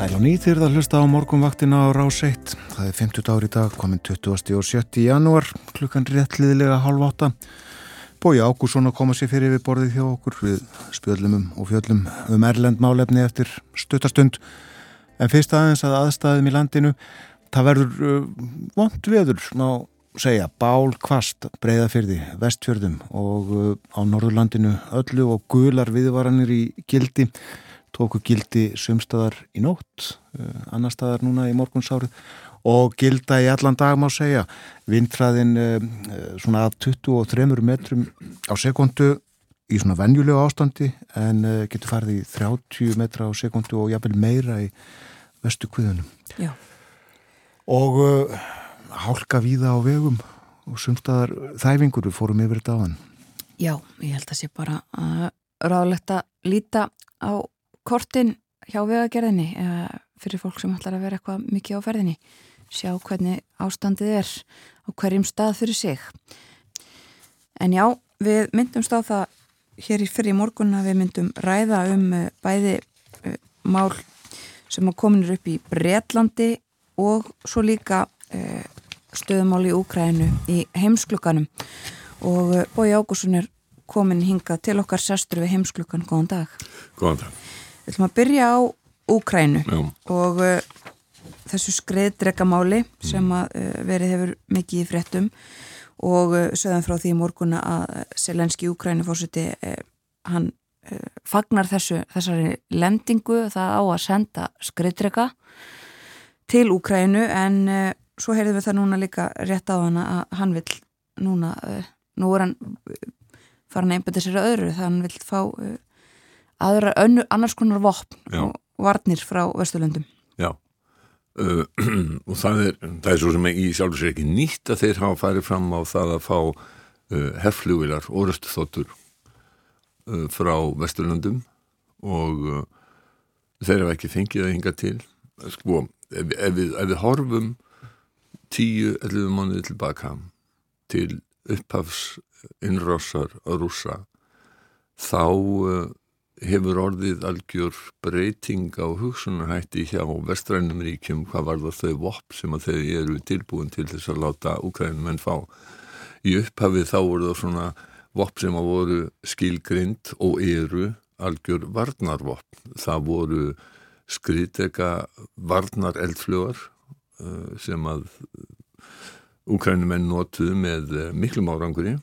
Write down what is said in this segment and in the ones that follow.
Sæl og nýð þýrða hlusta á morgunvaktina á Rás 1. Það er 50 ári í dag, komin 20. og 70. janúar, klukkan réttliðilega halv átta. Bói Ágússon að koma sér fyrir við borðið hjá okkur við spjöllumum og fjöllum um erlend málefni eftir stuttastund. En fyrst aðeins að aðstæðum í landinu, það verður uh, vond veður, má segja, bál kvast, breyðafyrði, vestfjörðum og uh, á Norðurlandinu öllu og gular viðvaranir í gildi tóku gildi sumstaðar í nótt, uh, annar staðar núna í morgunsárið og gilda í allan dag má segja. Vindræðin uh, svona að 23 metrum á sekundu í svona venjulegu ástandi en getur farið í 30 metra á sekundu og jafnvel meira í vestu kviðunum. Já. Og uh, hálka víða á vegum og sumstaðar þæfingur við fórum yfir þetta á hann. Já, ég held að sé bara uh, ráðlegt að líta á kortin hjá vegagerðinni fyrir fólk sem ætlar að vera eitthvað mikið á ferðinni. Sjá hvernig ástandið er á hverjum stað fyrir sig. En já, við myndumst á það hér í fyrir morgun að við myndum ræða um uh, bæði uh, mál sem kominur upp í Breitlandi og svo líka uh, stöðumál í Úkrænu í heimsklukanum og Bói Ágússon er komin hinga til okkar sestur við heimsklukan, góðan dag. Góðan dag Við ætlum að byrja á Úkrænu og uh, þessu skreiðdregamáli sem að uh, verið hefur mikið í fréttum og uh, sögðum frá því í morguna að Selenski Úkrænu fórseti uh, hann uh, fagnar þessu, þessari lendingu. Það á að senda skreiðdrega til Úkrænu en uh, svo heyrðum við það núna líka rétt á hana að hann vil núna, nú er hann farin að einbæta sér að öðru þannig hann vil fá aðra önnu, annars konar vopn Já. og varnir frá Vesturlöndum. Já. Uh, og það er, það er svo sem í sjálfur sér ekki nýtt að þeir hafa farið fram á það að fá uh, herflugvilar og röstuþóttur uh, frá Vesturlöndum og uh, þeir hafa ekki fengið að hinga til. Sko, ef, ef, við, ef við horfum 10-11 mánuði tilbaka til upphafs innrásar að rússa þá uh, hefur orðið algjör breyting á hugsunarhætti hjá vestrænum ríkjum hvað var það þau vopp sem að þau eru tilbúin til þess að láta Ukrænum en fá. Í upphafið þá voru það svona vopp sem að voru skilgrind og eru algjör varnarvopp. Það voru skriðdega varnar eldflugar uh, sem að Ukrænumenn notuðu með uh, miklum áranguri.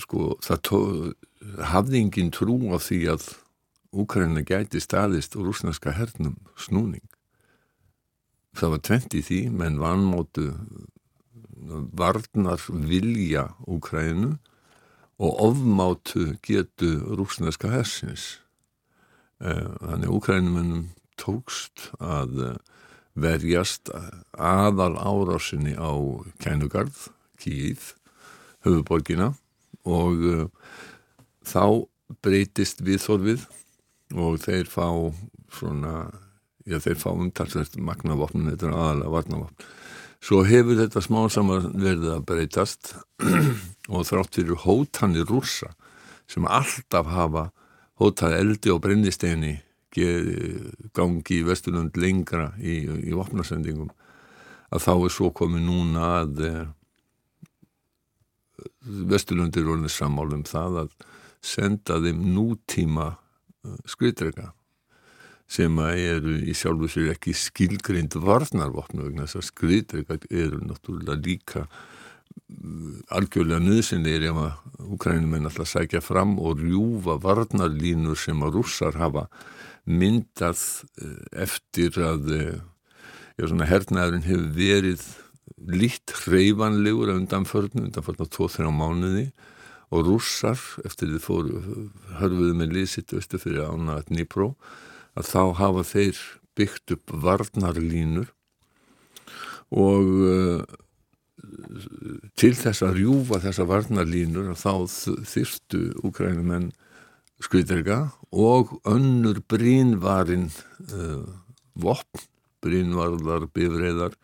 Sko það tóð hafði engin trú á því að Úkraina gæti staðist og rúsneska hernum snúning. Það var tvent í því, menn vannmótu varnar vilja Úkrainu og ofmátu getu rúsneska hersins. Eh, Þannig Úkrænumennum tókst að eh, verjast aðal árásinni á Kænugarð, Kíð, höfuborgina og uh, þá breytist viðþorfið og þeir fá svona, já þeir fá umtalsvægt magnavopnum, þetta er aðalega varnavopn. Svo hefur þetta smá saman verið að breytast og þrátt fyrir hótanir rússa sem alltaf hafa hótað eldi og brennisteini gangi í Vesturlund lengra í, í vopnasendingum að þá er svo komið núna að eh, Vesturlundir voru sammálum það að senda þeim nútíma skriðdrega sem að eru í sjálfu sér ekki skilgrind varnarvopnu vegna þess að skriðdrega eru náttúrulega líka mm, algjörlega nöðsynleir ef að Ukrænumenn alltaf sækja fram og rjúfa varnarlínur sem að rússar hafa myndað eh, eftir að já, svona hernaðurinn hefur verið lítt hreyfanlegur undanförnum, undanförnum 2-3 mánuði og rússar eftir þið fóru hörfuðu með liðsitt veistu fyrir ána Dnipro að þá hafa þeir byggt upp varnarlínur og uh, til þess að rjúfa þessa varnarlínur þá þyrstu úkrænumenn skriðderga og önnur brínvarin uh, vopn, brínvarðar bifreiðar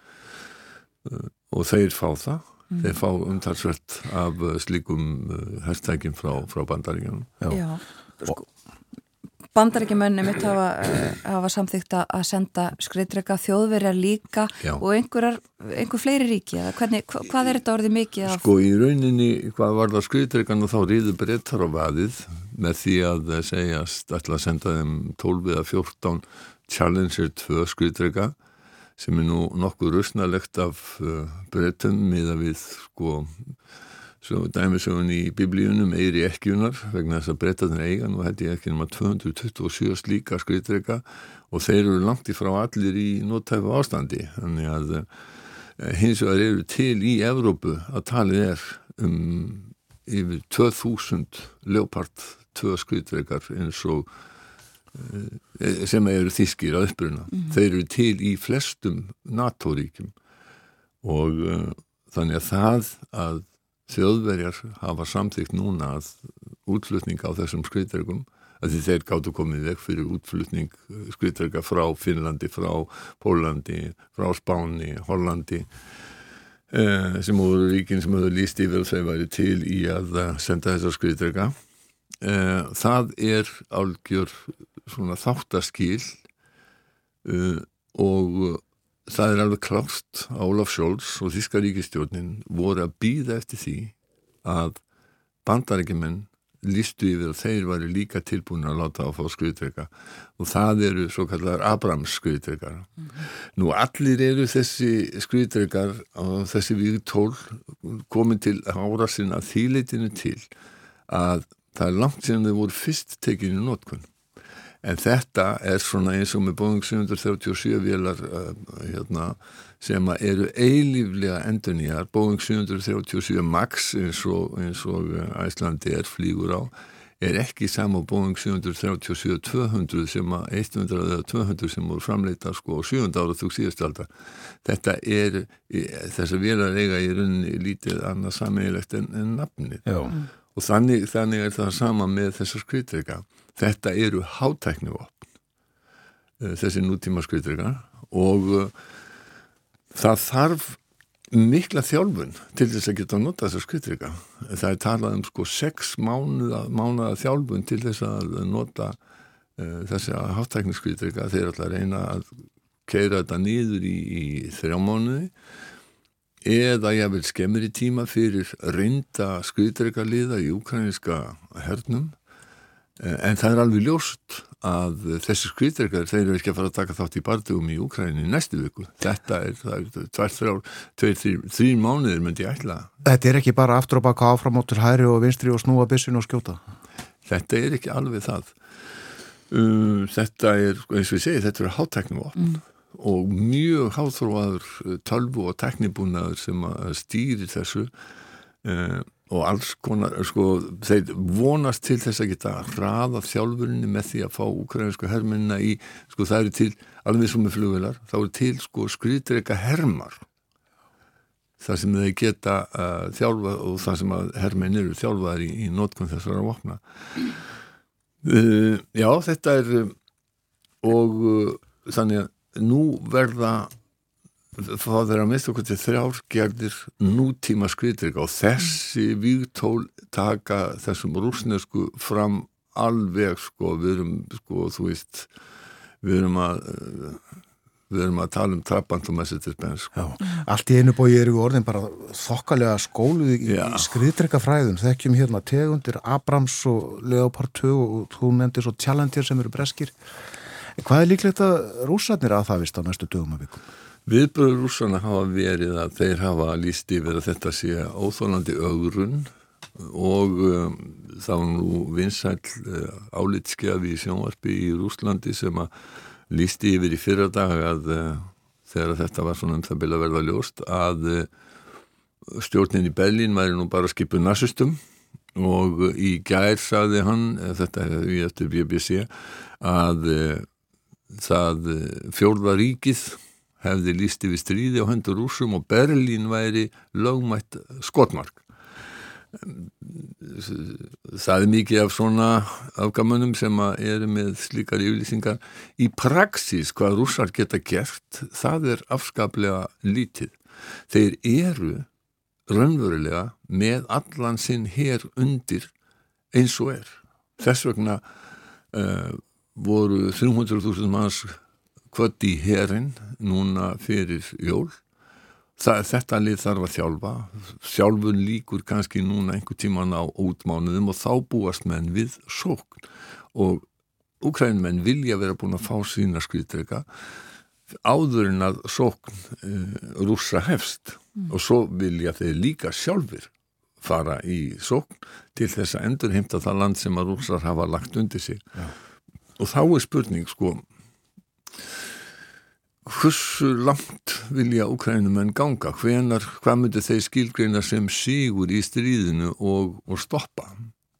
uh, og þeir fá það Mm. Þeir fá umtalsvert af slíkum uh, herstækjum frá, frá bandaríkjum. Já, sko, bandarækjumönni mitt hafa, uh, hafa samþýgt að senda skriðdrega þjóðverjar líka Já. og einhverjar, einhver fleiri ríki eða hvernig, hva, hvað er þetta orðið mikið af? Sko í rauninni, hvað var það skriðdregan og þá ríður breyttar á vaðið með því að segjast ætla að senda þeim 12 eða 14 Challenger 2 skriðdrega sem er nú nokkuð rusnalegt af uh, breytum miða við sko dæmisögun í biblíunum eiri ekkjunar vegna þess að breytaðin eiga nú ég ekki um að 227 slíka skriðdrega og þeir eru langt í frá allir í nóttæfu ástandi. Þannig að uh, hins vegar eru til í Evrópu að talið er um yfir 2000 leopard 2 skriðdregar eins og Eh, sem eru þískir að uppruna. Mm -hmm. þeir eru til í flestum NATO-ríkjum. Og uh, þannig að það að þjóðverjar hafa samþygt núna að útflutning á þessum skriðdregum að því þeir gáttu komið vekk fyrir útflutning eh, skriðdrega frá Finnlandi, frá Pólandi, frá Spáni, Hollandi uh, sem voru ríkin sem höfðu líst yfir og þau væri til í að senda þessar skriðdrega uh, það er álgjör svona þáttaskýl uh, og uh, það er alveg klást Ólaf Sjóls og Þíska ríkistjórnin voru að býða eftir því að bandarækjumenn lístu yfir að þeir væri líka tilbúin að láta á að fá skriðdreika og það eru svo kallar Abrams skriðdreikar mm -hmm. nú allir eru þessi skriðdreikar og þessi við tól komin til ára sinna þýleitinu til að það er langt sem þau voru fyrst tekinu nótkunn en þetta er svona eins og með Boeing 737 vélar uh, hérna, sem eru eilíflega endurnýjar Boeing 737 MAX eins og, eins og Æslandi er flýgur á er ekki saman Boeing 737-200 sem að 100 eða 200 sem voru framleita sko á 7. ára þú síðast alltaf þetta er, þess að vera eiga í rauninni lítið annað sammeilegt en, en nafnið Já. Og þannig, þannig er það sama með þessar skrytreika Þetta eru hátækni vopn, eh, þessi nútíma skriðdregar og uh, það þarf mikla þjálfun til þess að geta að nota þessa skriðdrega. Það er talað um sko sex mánuða, mánuða þjálfun til þess að nota uh, þessa hátækni skriðdrega þeir alltaf reyna að keira þetta nýður í, í þrjá mánuði eða ég vil skemmir í tíma fyrir reynda skriðdrega liða í ukrainiska hernum Eh, en það er alveg ljóst að þessi skriðdreikar, þeir eru ekki að fara að taka þátt í bardugum í Úkræni næstu viku. Þetta er, það er tvær, þrjár, tveir, þrjir mánuðir myndi ég ætla. Þetta er ekki bara aftur og baka áframóttur hæri og vinstri og snúa bissin og skjóta? Þetta er ekki alveg það. Um, þetta er, eins og ég segi, þetta er hátteknum opn mm. Og mjög háþróaður tölvu og teknibúnaður sem stýrir þessu um, og alls konar, sko, þeir vonast til þess að geta hraða þjálfurinni með því að fá ukrainsku herminna í, sko, það eru til alveg sem með flugvelar, þá eru til, sko, skriðdreika hermar. Það sem þeir geta uh, þjálfa og það sem að herminn eru þjálfaðar í, í nótkunn þessara vopna. Uh, Já, þetta er og uh, þannig að nú verða það er að mista okkur til þrjárgerðir nútíma skriðdrygg og þessi vígtól taka þessum rúsnesku fram alveg sko, við erum sko, þú veist við erum að við erum að tala um trabant og message sko. Allt í einu bói eru orðin bara þokkalega skóluð í, skriðdryggafræðum, þekkjum hérna tegundir Abrams og Leopard 2 og þú nefndir svo Challenger sem eru breskir Hvað er líklegt að rúsarnir að það vist á næstu dögum að vikum? Viðbröður rúsana hafa verið að þeir hafa líst yfir að þetta sé óþólandi ögrun og um, þá nú vinsæl uh, álitskjafi í sjónvarpi í Rúslandi sem að lísti yfir í fyrra dag að uh, þegar þetta var svona um það byrja að verða ljóst að uh, stjórnin í Berlín væri nú bara skipun narsistum og í gær saði hann, þetta er við eftir BBC, að það uh, fjórða ríkið hefði lísti við stríði á höndur rúsum og Berlín væri lögmætt skotmark. Það er mikið af svona afgamunum sem eru með slíkar yfirlýsingar. Í praxis hvað rúsar geta gert, það er afskaplega lítið. Þeir eru raunverulega með allan sinn hér undir eins og er. Þess vegna uh, voru 300.000 manns kvöld í herin núna fyrir jól. Það, þetta lið þarf að þjálfa. Sjálfun líkur kannski núna einhver tíman á útmánuðum og þá búast menn við sókn. Og Ukrænmenn vilja vera búin að fá sína skriðdrega áður en að sókn uh, rúsa hefst. Mm. og svo vilja þeir líka sjálfur fara í sókn til þess að endurheimta það land sem að rúsar hafa lagt undir sig. Ja. Og þá er spurning sko hversu langt vilja Ukrænumenn ganga, hvenar, hvað myndir þeir skilgreina sem sígur í stríðinu og, og stoppa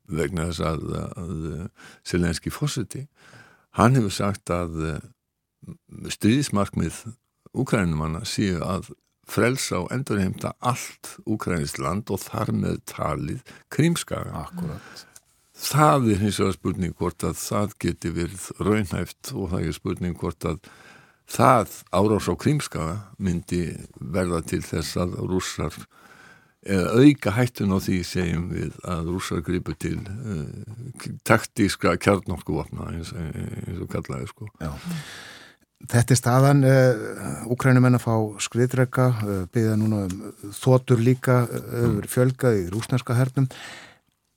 vegna þess að, að Selenski fósiti, hann hefur sagt að stríðismarkmið Ukrænumanna séu að frelsa og endurheimta allt Ukrænisland og þar með talið krímskaga. Akkurat. Það er hins vegar spurning hvort að það geti verið raunhæft og það er spurning hvort að það árás á krímskaga myndi verða til þess að rússar eða auka hættun á því segjum við að rússar gripu til uh, taktískra kjarnorkuvapna eins, eins og kallaði sko Já. Þetta er staðan uh, Ukrænumenn að fá skriðdrega uh, byggða núna um þotur líka uh, mm. fjölgað í rúsnarska hernum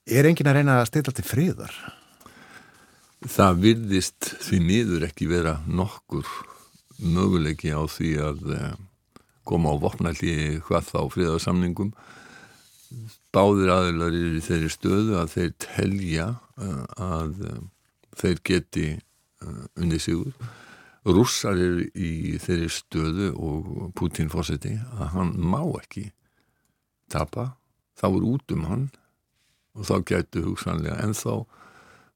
er engin að reyna að stilla til friðar? Það virðist því miður ekki vera nokkur möguleiki á því að eh, koma á vopnalli hvað þá fríðarsamningum báðir aðeinar er í þeirri stöðu að þeir telja eh, að eh, þeir geti unni sigur. Rússar er í þeirri stöðu og Putin fórseti að hann má ekki tapa. Þá er út um hann og þá getur hugsanlega en þá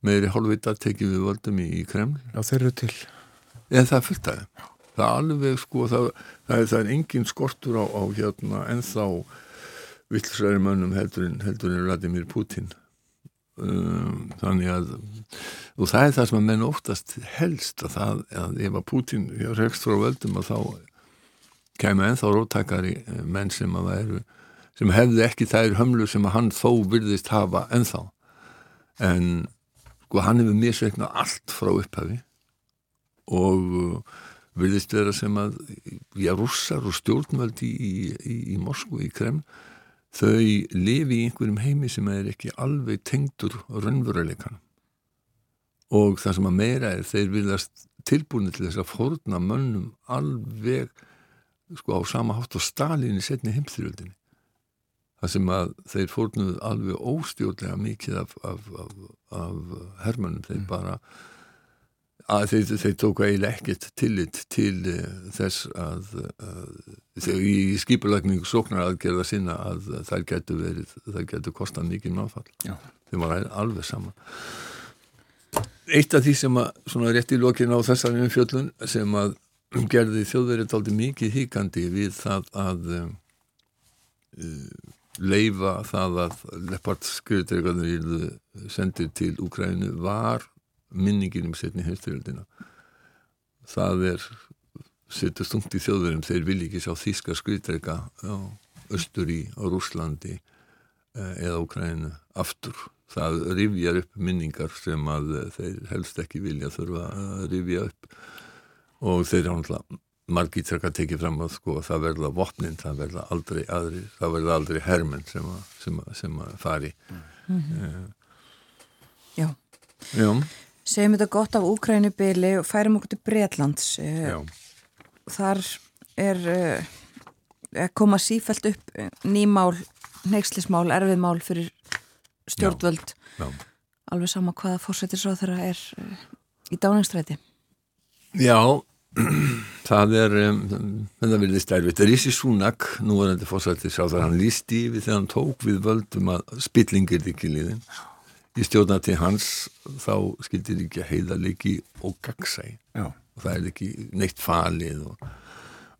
meðri hálfvita tekið við völdum í, í Kreml. Já þeir eru til. En það fullt aðeins það er alveg sko það, það, er, það er engin skortur á, á hérna en þá vilsræri mönnum heldur en, heldur en Vladimir Putin. Um, þannig að og það er það sem að menn oftast helst að það, að ef að Putin rekst frá völdum að þá kemur ennþá róttakari eh, menn sem að væru sem hefði ekki þær hömlu sem hann þó virðist hafa ennþá. En sko hann hefur misveiknað allt frá upphafi og vilist vera sem að já, rússar og stjórnvöld í, í, í Moskvu, í Kreml þau lifi í einhverjum heimi sem er ekki alveg tengdur raunveruleikan og það sem að meira er þeir viljast tilbúinu til þess að forna mönnum alveg sko á sama hátt á Stalin í setni heimþyrjöldinni það sem að þeir fornuðu alveg óstjórnlega mikið af, af, af, af hermönnum, þeir mm. bara að þeir, þeir tóku eiginlega ekkert tillit til uh, þess að uh, í skipulagningu sóknar aðgerða sinna að þær getur verið, þær getur kostað mikið náfall. Þeim var alveg saman. Eitt af því sem að, svona rétt í lokin á þessari umfjöllun sem að gerði þjóðverið aldrei mikið híkandi við það að uh, leifa það að Leppard skriðdregarnir sendir til Úkrænu var minningin um setni heimstyrjöldina það er setjast ungt í þjóðverðum þeir vilja ekki sjá þíska skriðdreika austur í á Rúslandi eh, eða Úkrænu aftur. Það rifjar upp minningar sem að þeir helst ekki vilja þurfa að rifja upp. Og þeir er náttúrulega margir trekka tekið fram að sko það verða vopnin, það verða aldrei aðri, það verða aldrei hermenn sem að, sem að, sem að fari mm -hmm. Já Já segjum þetta gott af Úkrænubili og færum okkur til Breitlands eh, Já. þar er uh, koma sífælt upp eh, nýmál, neykslismál erfiðmál fyrir stjórnvöld Já. Já. alveg sama hvaða fórsættisráð þeirra er uh, í dáningstræti Já það er um, þetta verður stærfitt Rissi Súnak, nú er þetta fórsættisráð þar hann lísti við þegar hann tók við völdum að spillingir ekki líðin í stjórnati hans þá skildir ekki heiðalegi og gagsæ Já. og það er ekki neitt falið og,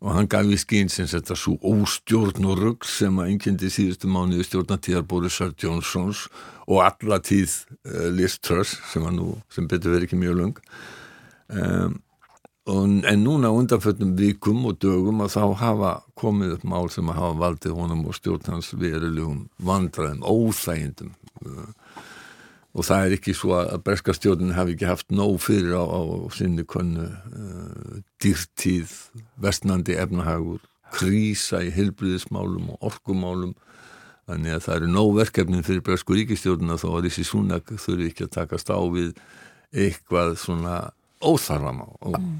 og hann gaf í skinn sem þetta svo óstjórn og rugg sem að einnkjöndi síðustu mánuði stjórnatíðar Borisar Jónsons og alla tíð uh, Liz Truss sem, nú, sem betur verið ekki mjög lung um, en núna undanföldum vikum og dögum að þá hafa komið upp mál sem að hafa valdið honum og stjórn hans verulegum vandraðum, óþægindum. Uh, og það er ekki svo að breskastjórnin hafi ekki haft nóg fyrir á, á sinni konnu uh, dýrtíð, vestnandi efnahagur, krísa í heilbriðismálum og orkumálum. Þannig að það eru nóg verkefnin fyrir bresku ríkistjórnina þó að þessi súnak þurfi ekki að takast á við eitthvað svona óþarfama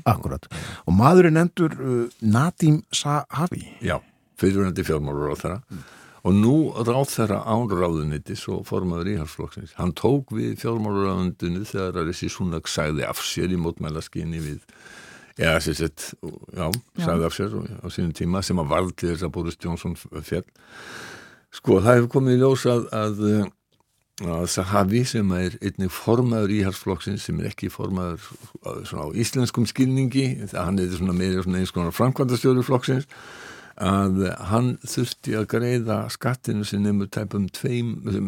Akkurat, og maðurinn endur uh, Nadim Sahavi. Já, fyrirvænandi fjármálur á þeirra mm. Og nú ráð þeirra ánráðunitis og formaður íhalsflokksins hann tók við fjármálaráðundinu þegar að þessi Súnak sæði af sér í mótmælaskinni við eða sem sett, já, sæði af sér á sínum tíma sem að valdi þess að Boris Johnson fjall sko það hefur komið í ljós að að Sahavi sem er einnig formaður íhalsflokksins sem er ekki formaður á íslenskum skilningi hann er meira eins konar framkvæmdastjóri flokksins að hann þurfti að greiða skattinu sem nefnur tæpum,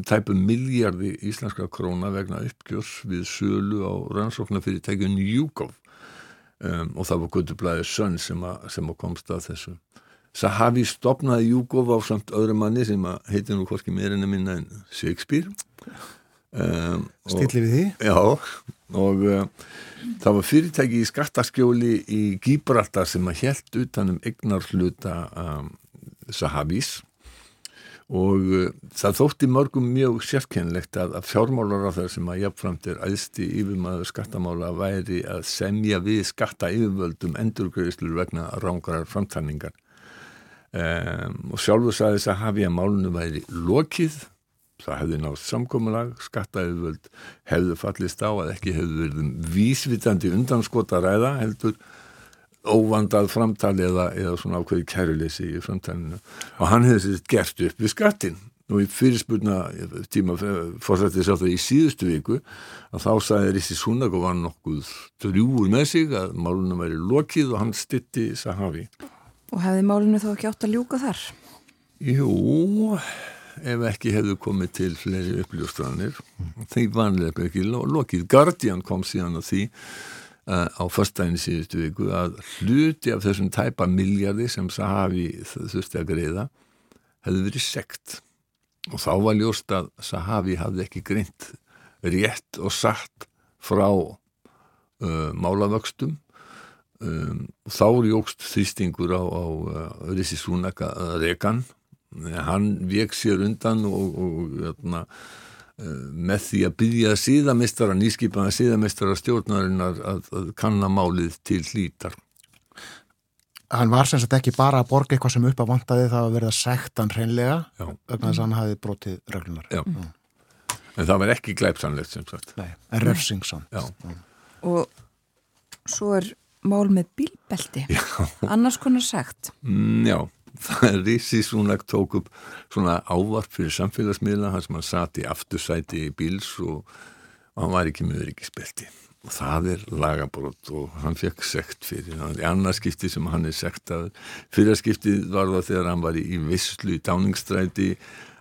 tæpum miljardi íslenska króna vegna uppgjörs við sölu á rannsóknarfyrirtækjun Júkov um, og það var Guðublaðið Sönn sem, sem að komst að þessu. Sahavi stopnaði Júkov á samt öðru manni sem heitir nú hvorki meirinn að minna en Shakespeare. Um, Stilli við því? Já, og uh, það var fyrirtæki í skattaskjóli í Gíbraltar sem að helt utanum egnar hluta um, Sahabís og uh, það þótti mörgum mjög sérkennlegt að, að fjármálar á það sem að jafnframt er aðsti yfirmaður skattamála væri að semja við skatta yfirvöldum endurgreðslur vegna rángarar framtanningar um, og sjálfur sagði Sahabi að málunum væri lokið það hefði nátt samkominlag, skattaðið hefðu fallist á að ekki hefðu verið um vísvitandi undanskota ræða heldur óvandað framtali eða, eða svona ákveði kæruleysi í framtalinu. Og hann hefði sér gert upp við skattin og í fyrirspurna tíma fórsætti þess að það í síðustu viku að þá sagði Rissi Súnag og var nokkuð drjúur með sig að málunum væri lokið og hann stitti Sahavi Og hefði málunum þá ekki átt að ljúka þar? Jú ef ekki hefðu komið til fleiri uppljóstranir. Þeir vanlega ekki lokið. Guardian kom síðan á því uh, á förstæðin síðustu viku að hluti af þessum tæpa miljardi sem Sahavi þurfti að greiða hefðu verið sekt. Og þá var ljóst að Sahavi hafði ekki greint rétt og satt frá uh, málavöxtum um, þá jógst þýstingur á, á uh, Rissi Súnaka Rekan hann vek sér undan og, og jötna, eh, með því að byggja síðamistara, nýskipaða síðamistara stjórnarinnar að, að kannamálið til hlítar. Hann var sem sagt ekki bara að borga eitthvað sem upp að vantaði það að verða sektan hreinlega vegna þess að hann hafi brotið reglunar. Já, mm. en það var ekki glæpsanlegt sem sagt. Nei, en refsingsamt. Já. Og svo er mál með bílbelti, annars konar segt. Mm, já það er Rissi Súnak tók upp svona ávarp fyrir samfélagsmiðla hans sem hann satt í aftursæti í bíls og, og hann var ekki með öryggisbelti. Og það er lagabrótt og hann fekk sekt fyrir það er annarskipti sem hann er sekt að fyrirskiptið var það þegar hann var í visslu í dáningsstræti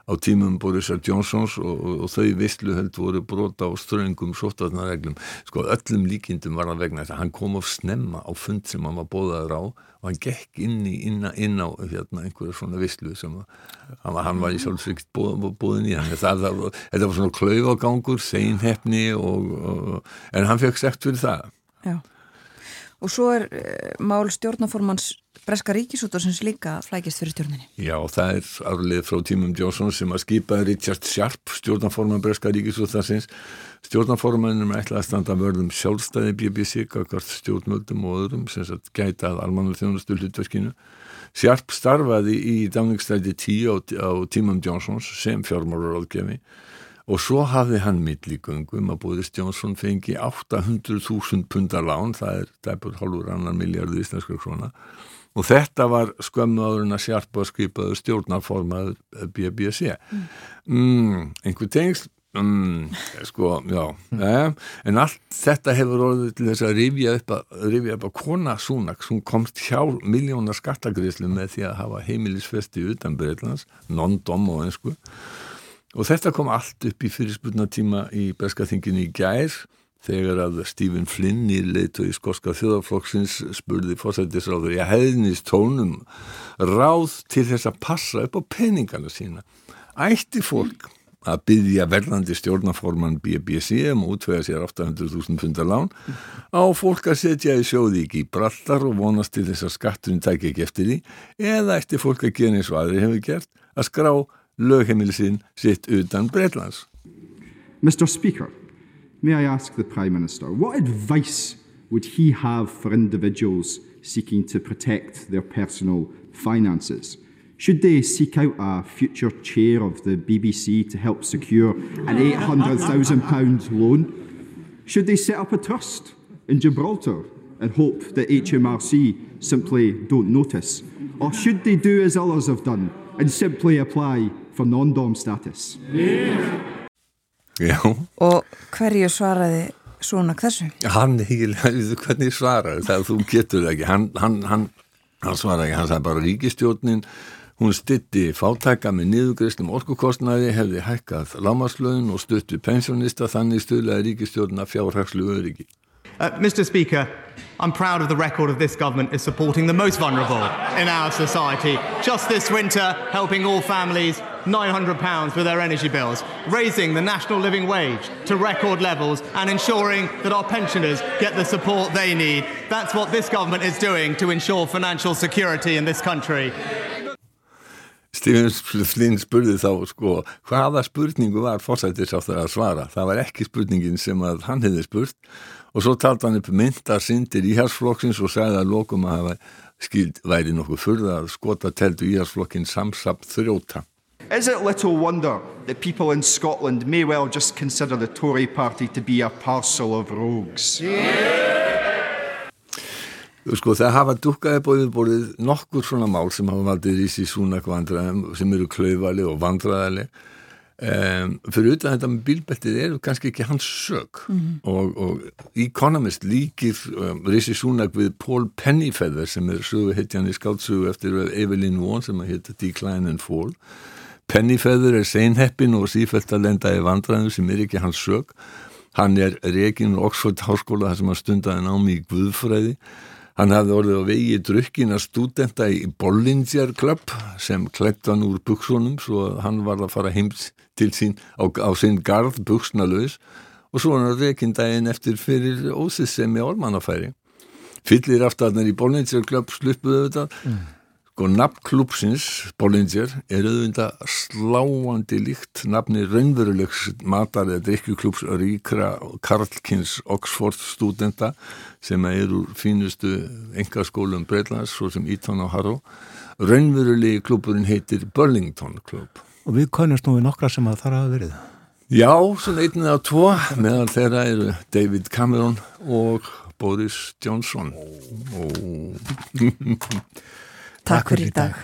á tímum Borisar Johnsons og, og, og þau vissluheld voru brota á ströngum sóttarnareglum sko öllum líkindum var hann vegna þess að hann kom á snemma á fund sem hann var bóðaður á og hann gekk inn, í, inn, inn á hérna, einhverja svona visslu sem hann var, hann var í sjálfsvíkt bóðin í. Hann það, það, þetta var svona klaufagangur seinhefni og, og, en hann fekk segt fyrir það. Já Og svo er uh, mál stjórnaformans Breska Ríkisútarsins líka flækist fyrir stjórninni. Já, það er aflið frá tímum Jónsson sem að skipa Richard Sharp, stjórnaforman Breska Ríkisútarsins. Stjórnaformanum er ætlað að standa vörðum sjálfstæði BBC, kakart stjórnmöldum og öðrum sem sagt gæta að almanur þjónustu hlutverkinu. Sharp starfaði í dáningstæti 10 á, á tímum Jónsons sem fjármálur áðgefi og svo hafði hann millíkungum að Boris Johnson fengi 800.000 pundar lán, það er dæpur hálfur annar miljardu íslenskar króna. Og þetta var skömmuðurinn að sjarpa að skipaðu stjórnarformað BBC mm. Mm, einhver tengsl? Mm, sko, já eh, en allt þetta hefur orðið til þess að rifja upp að, rifja upp að kona Súnaks, hún komst hjá miljónar skattagriðslu með því að hafa heimilisfesti utan Breitlands, non-dom og einsku Og þetta kom allt upp í fyrirspurnatíma í Beskaþinginu í gær þegar að Stephen Flynn í leitu í skorska þjóðarflokksins spurði fórsættisráður ég hefðnist tónum ráð til þess að passa upp á peningana sína. Ætti fólk að byggja verðandi stjórnaforman BBC um útvega sér 800.000 pundar lán á fólk að setja í sjóði ekki í brallar og vonast til þess að skatturinn tækja ekki eftir því eða eftir fólk að gera eins og aðri hefur gert að skrá sitt utan Breitlands. Mr Speaker, may I ask the Prime Minister, what advice would he have for individuals seeking to protect their personal finances? Should they seek out a future chair of the BBC to help secure an £800,000 loan? Should they set up a trust in Gibraltar and hope that HMRC simply don't notice? Or should they do as others have done and simply apply for non-dom status? Já. Og hverju svaraði svona þessu? Hann, hvernig svaraði það? Þú getur það ekki. Hann, hann, hann, hann svaraði ekki. Hann sagði bara ríkistjórnin Hún stytti fátæka með niðugreistum orkukostnaði, hefði hækkað lámaslöðun og stutti pensjónista þannig stuðlaði ríkistjórna fjárhagslu öryggi. Uh, Mr Speaker, I'm proud of the record of this government is supporting the most vulnerable in our society. Just this winter, helping all families £900 with their energy bills, raising the national living wage to record levels and ensuring that our pensioners get the support they need. That's what this government is doing to ensure financial security in this country. Stephen Flynn spurði þá sko hvaða spurningu var fórsættis á það að svara. Það var ekki spurningin sem að hann hefði spurt og svo taldi hann upp mynda syndir íharsflokksins og sagði að lokum að hafa skild væri nokkuð fyrða að skota teldu íharsflokkin samsapt þrjóta. Is it little wonder that people in Scotland may well just consider the Tory party to be a parcel of rogues? Yeah. Sko það hafa dukkaði bóðið bórið nokkur svona mál sem hafa valdið í síðan svona vandræðum sem eru klauðvali og vandræðali um, fyrir utan þetta með bílbettið eru kannski ekki hans sög mm -hmm. og, og Economist líkir um, Rissi Súnak við Paul Pennyfeather sem er sögu hittjan í skáltsugu eftir Evelyn Vaughan sem að hitta Decline and Fall Pennyfeather er seinheppin og sífælt að lenda í vandræðum sem er ekki hans sög hann er reygin Oxford Háskóla þar sem hann stundaði námi í Guðfræði Hann hafði orðið á vegi drukkina stúdenta í Bollinger Club sem klættan úr buksunum svo að hann var að fara heims til sín á, á sinn garð buksnalöðis og svo hann reykinn daginn eftir fyrir ósissemi ormannafæri. Fyllir aftarnar í Bollinger Club sluppuðu þetta mm. Sko nafnklúpsins, Bollinger, er auðvitað sláandi líkt nafni raunverulegs matar eða drikkjuklúps ríkra Karlkins Oxford stúdenta sem eru fínustu engaskólum Breitlands, svo sem Eton og Harrow. Raunverulegi klúpurinn heitir Burlington klúp. Og við konumst nú við nokkra sem að það hafa verið. Já, svona einnið á tvo, meðan þeirra eru David Cameron og Boris Johnson. Takk fyrir í dag.